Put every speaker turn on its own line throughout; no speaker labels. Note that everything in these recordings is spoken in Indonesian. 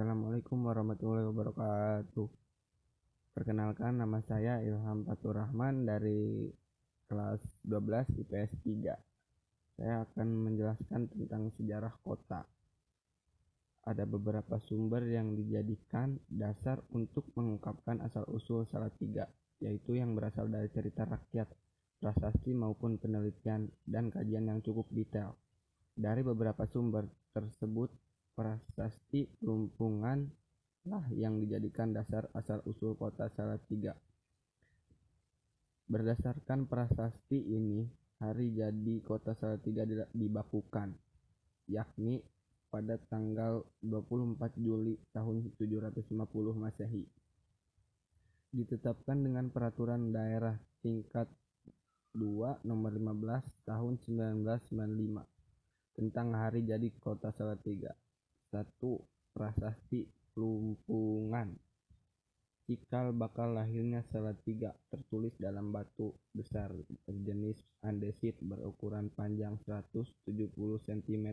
Assalamualaikum warahmatullahi wabarakatuh. Perkenalkan nama saya Ilham Fatur Rahman dari kelas 12 IPS 3. Saya akan menjelaskan tentang sejarah kota. Ada beberapa sumber yang dijadikan dasar untuk mengungkapkan asal-usul Salatiga, yaitu yang berasal dari cerita rakyat, prasasti maupun penelitian dan kajian yang cukup detail. Dari beberapa sumber tersebut prasasti Lumpungan lah yang dijadikan dasar asal-usul kota Salatiga. Berdasarkan prasasti ini, hari jadi kota Salatiga dibakukan, yakni pada tanggal 24 Juli tahun 750 Masehi. Ditetapkan dengan peraturan daerah tingkat 2 nomor 15 tahun 1995 tentang hari jadi kota Salatiga satu prasasti lumpungan. Cikal bakal lahirnya Salatiga tertulis dalam batu besar berjenis andesit berukuran panjang 170 cm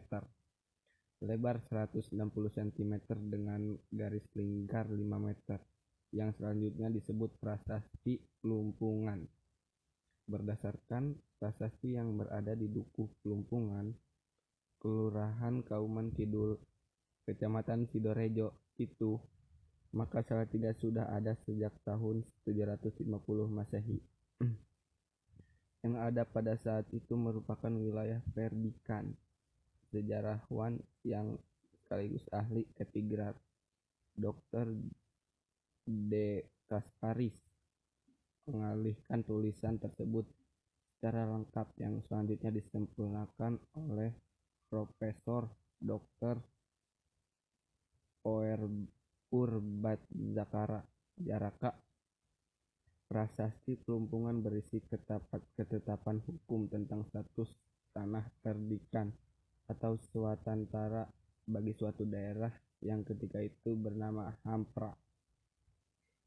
lebar 160 cm dengan garis lingkar 5 meter. Yang selanjutnya disebut prasasti lumpungan. Berdasarkan prasasti yang berada di Dukuh Lumpungan Kelurahan Kauman Kidul Kecamatan Sidorejo itu, maka Salatiga sudah ada sejak tahun 750 Masehi. Yang ada pada saat itu merupakan wilayah Perdikan. Sejarawan yang sekaligus ahli epigraf Dr. D. Kasparis mengalihkan tulisan tersebut secara lengkap yang selanjutnya disempurnakan oleh Profesor Dr. Purbat Zakara Jaraka Prasasti Pelumpungan berisi ketetapan hukum tentang status tanah perdikan atau swatantara bagi suatu daerah yang ketika itu bernama Hampra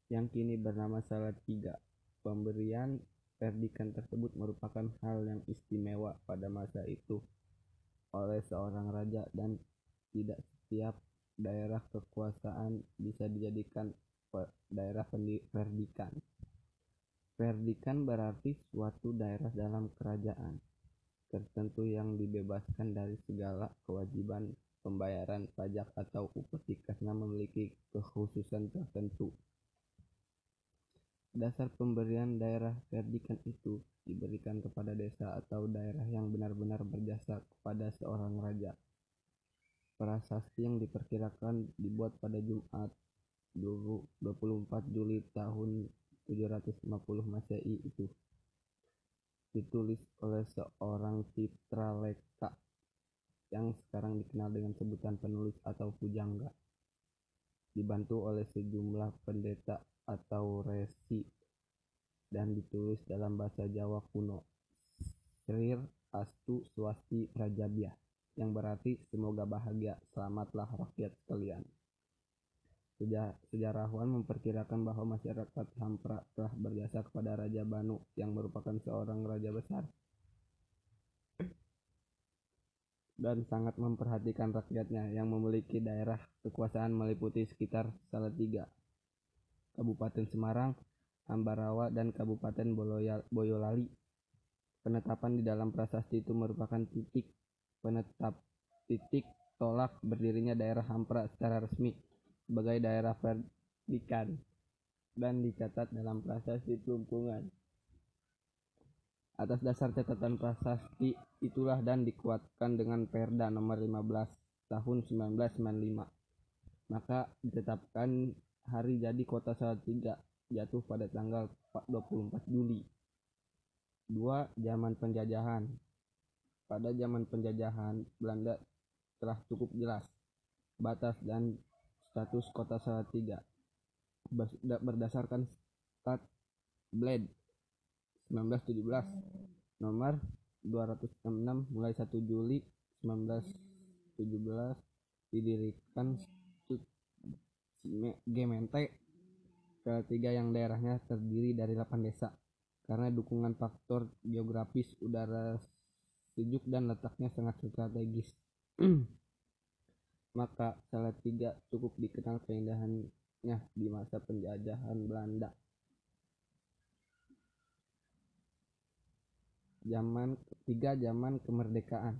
yang kini bernama Salatiga. Pemberian perdikan tersebut merupakan hal yang istimewa pada masa itu oleh seorang raja dan tidak setiap daerah kekuasaan bisa dijadikan daerah perdikan. Perdikan berarti suatu daerah dalam kerajaan tertentu yang dibebaskan dari segala kewajiban pembayaran pajak atau upeti karena memiliki kekhususan tertentu. Dasar pemberian daerah perdikan itu diberikan kepada desa atau daerah yang benar-benar berjasa kepada seorang raja prasasti yang diperkirakan dibuat pada Jumat 24 Juli tahun 750 Masehi itu. Ditulis oleh seorang Citraleka yang sekarang dikenal dengan sebutan penulis atau pujangga. Dibantu oleh sejumlah pendeta atau resi dan ditulis dalam bahasa Jawa kuno Srir Astu Swasti Prajabiah yang berarti semoga bahagia, selamatlah rakyat sekalian. Sejarawan memperkirakan bahwa masyarakat Hampra telah berjasa kepada Raja Banu yang merupakan seorang raja besar dan sangat memperhatikan rakyatnya yang memiliki daerah kekuasaan meliputi sekitar Salatiga, Kabupaten Semarang, Ambarawa, dan Kabupaten Boyolali. Penetapan di dalam prasasti itu merupakan titik penetap titik tolak berdirinya daerah Hampra secara resmi sebagai daerah perdikan dan dicatat dalam prasasti Pelumpungan. Atas dasar catatan prasasti itulah dan dikuatkan dengan Perda nomor 15 tahun 1995. Maka ditetapkan hari jadi kota Salatiga jatuh pada tanggal 24 Juli. 2. Zaman penjajahan pada zaman penjajahan Belanda telah cukup jelas batas dan status kota Salatiga berdasarkan Stat Blade 1917 nomor 266 mulai 1 Juli 1917 didirikan Gemente ketiga yang daerahnya terdiri dari 8 desa karena dukungan faktor geografis udara sejuk dan letaknya sangat strategis. maka Salatiga cukup dikenal keindahannya di masa penjajahan Belanda. Zaman ketiga zaman kemerdekaan.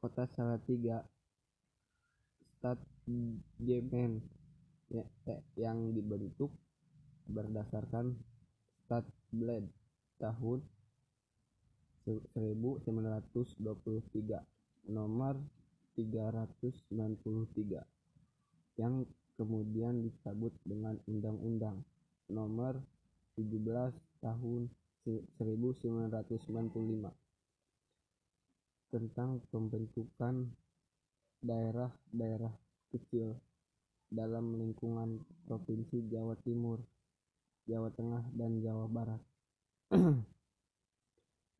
Kota Salatiga Stadgemen ya, yang dibentuk berdasarkan Stadblad tahun 1923 nomor 393 yang kemudian dicabut dengan Undang-Undang. Nomor 17 tahun 1995 tentang pembentukan daerah-daerah kecil dalam lingkungan Provinsi Jawa Timur, Jawa Tengah, dan Jawa Barat.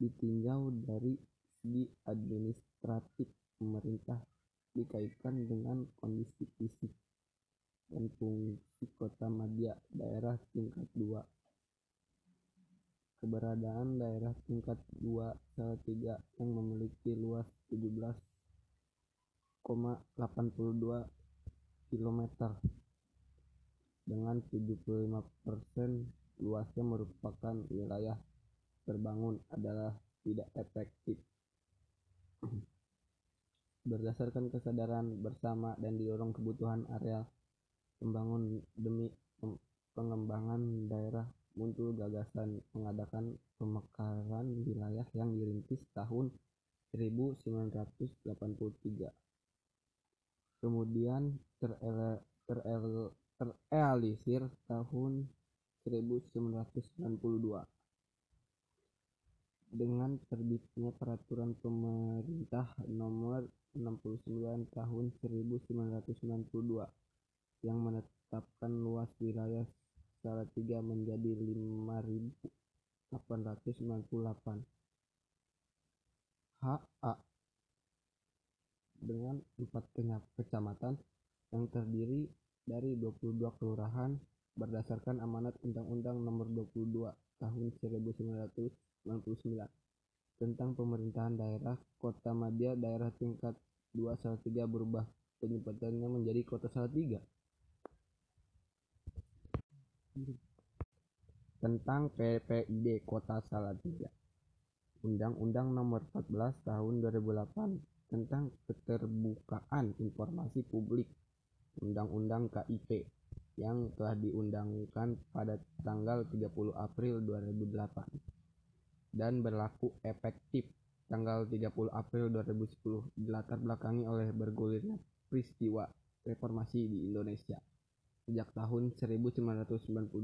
Ditinjau dari segi administratif pemerintah dikaitkan dengan kondisi fisik dan fungsi kota madya daerah tingkat 2 keberadaan daerah tingkat 2 Salatiga yang memiliki luas 17,82 km dengan 75% luasnya merupakan wilayah terbangun adalah tidak efektif. Berdasarkan kesadaran bersama dan didorong kebutuhan areal pembangun demi pengembangan daerah muncul gagasan mengadakan pemekaran wilayah yang dirintis tahun 1983 kemudian terrealisir tahun 1992 dengan terbitnya peraturan pemerintah nomor 69 tahun 1992 yang menetapkan luas wilayah Salatiga menjadi 5.898 HA dengan empat kecamatan yang terdiri dari 22 kelurahan berdasarkan amanat Undang-Undang Nomor 22 Tahun 1999 tentang pemerintahan daerah Kota Madya daerah tingkat 2 Salatiga berubah penyebutannya menjadi Kota Salatiga. Tentang PPID Kota Salatiga. Undang-Undang Nomor 14 Tahun 2008 tentang Keterbukaan Informasi Publik. Undang-Undang KIP yang telah diundangkan pada tanggal 30 April 2008 dan berlaku efektif tanggal 30 April 2010 dilatar belakangi oleh bergulirnya peristiwa reformasi di Indonesia sejak tahun 1998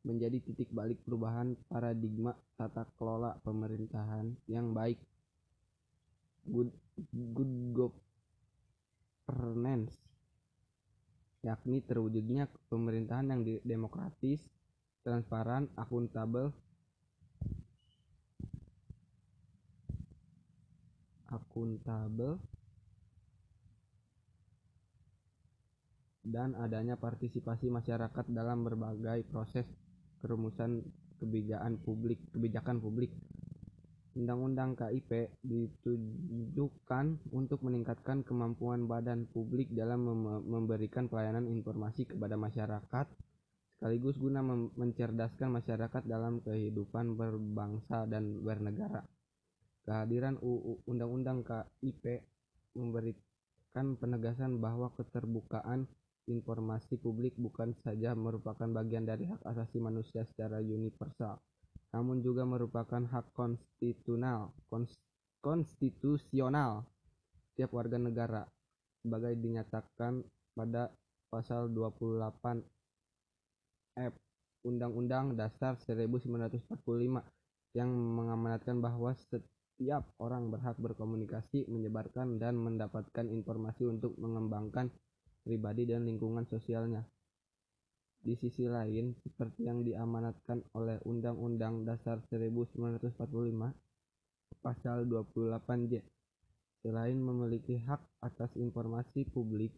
menjadi titik balik perubahan paradigma tata kelola pemerintahan yang baik. Good, good governance yakni terwujudnya pemerintahan yang demokratis, transparan, akuntabel, akuntabel dan adanya partisipasi masyarakat dalam berbagai proses perumusan kebijakan publik kebijakan publik Undang-Undang KIP ditujukan untuk meningkatkan kemampuan badan publik dalam mem memberikan pelayanan informasi kepada masyarakat sekaligus guna mencerdaskan masyarakat dalam kehidupan berbangsa dan bernegara. Kehadiran UU Undang-Undang KIP memberikan penegasan bahwa keterbukaan informasi publik bukan saja merupakan bagian dari hak asasi manusia secara universal, namun juga merupakan hak konstitusional konstitusional. Setiap warga negara sebagai dinyatakan pada pasal 28 F Undang-Undang Dasar 1945 yang mengamanatkan bahwa setiap setiap orang berhak berkomunikasi, menyebarkan, dan mendapatkan informasi untuk mengembangkan pribadi dan lingkungan sosialnya. Di sisi lain, seperti yang diamanatkan oleh Undang-Undang Dasar 1945, Pasal 28J, selain memiliki hak atas informasi publik,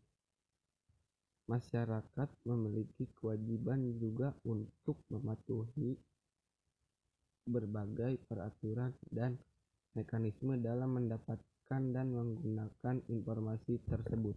masyarakat memiliki kewajiban juga untuk mematuhi berbagai peraturan dan mekanisme dalam mendapatkan dan menggunakan informasi tersebut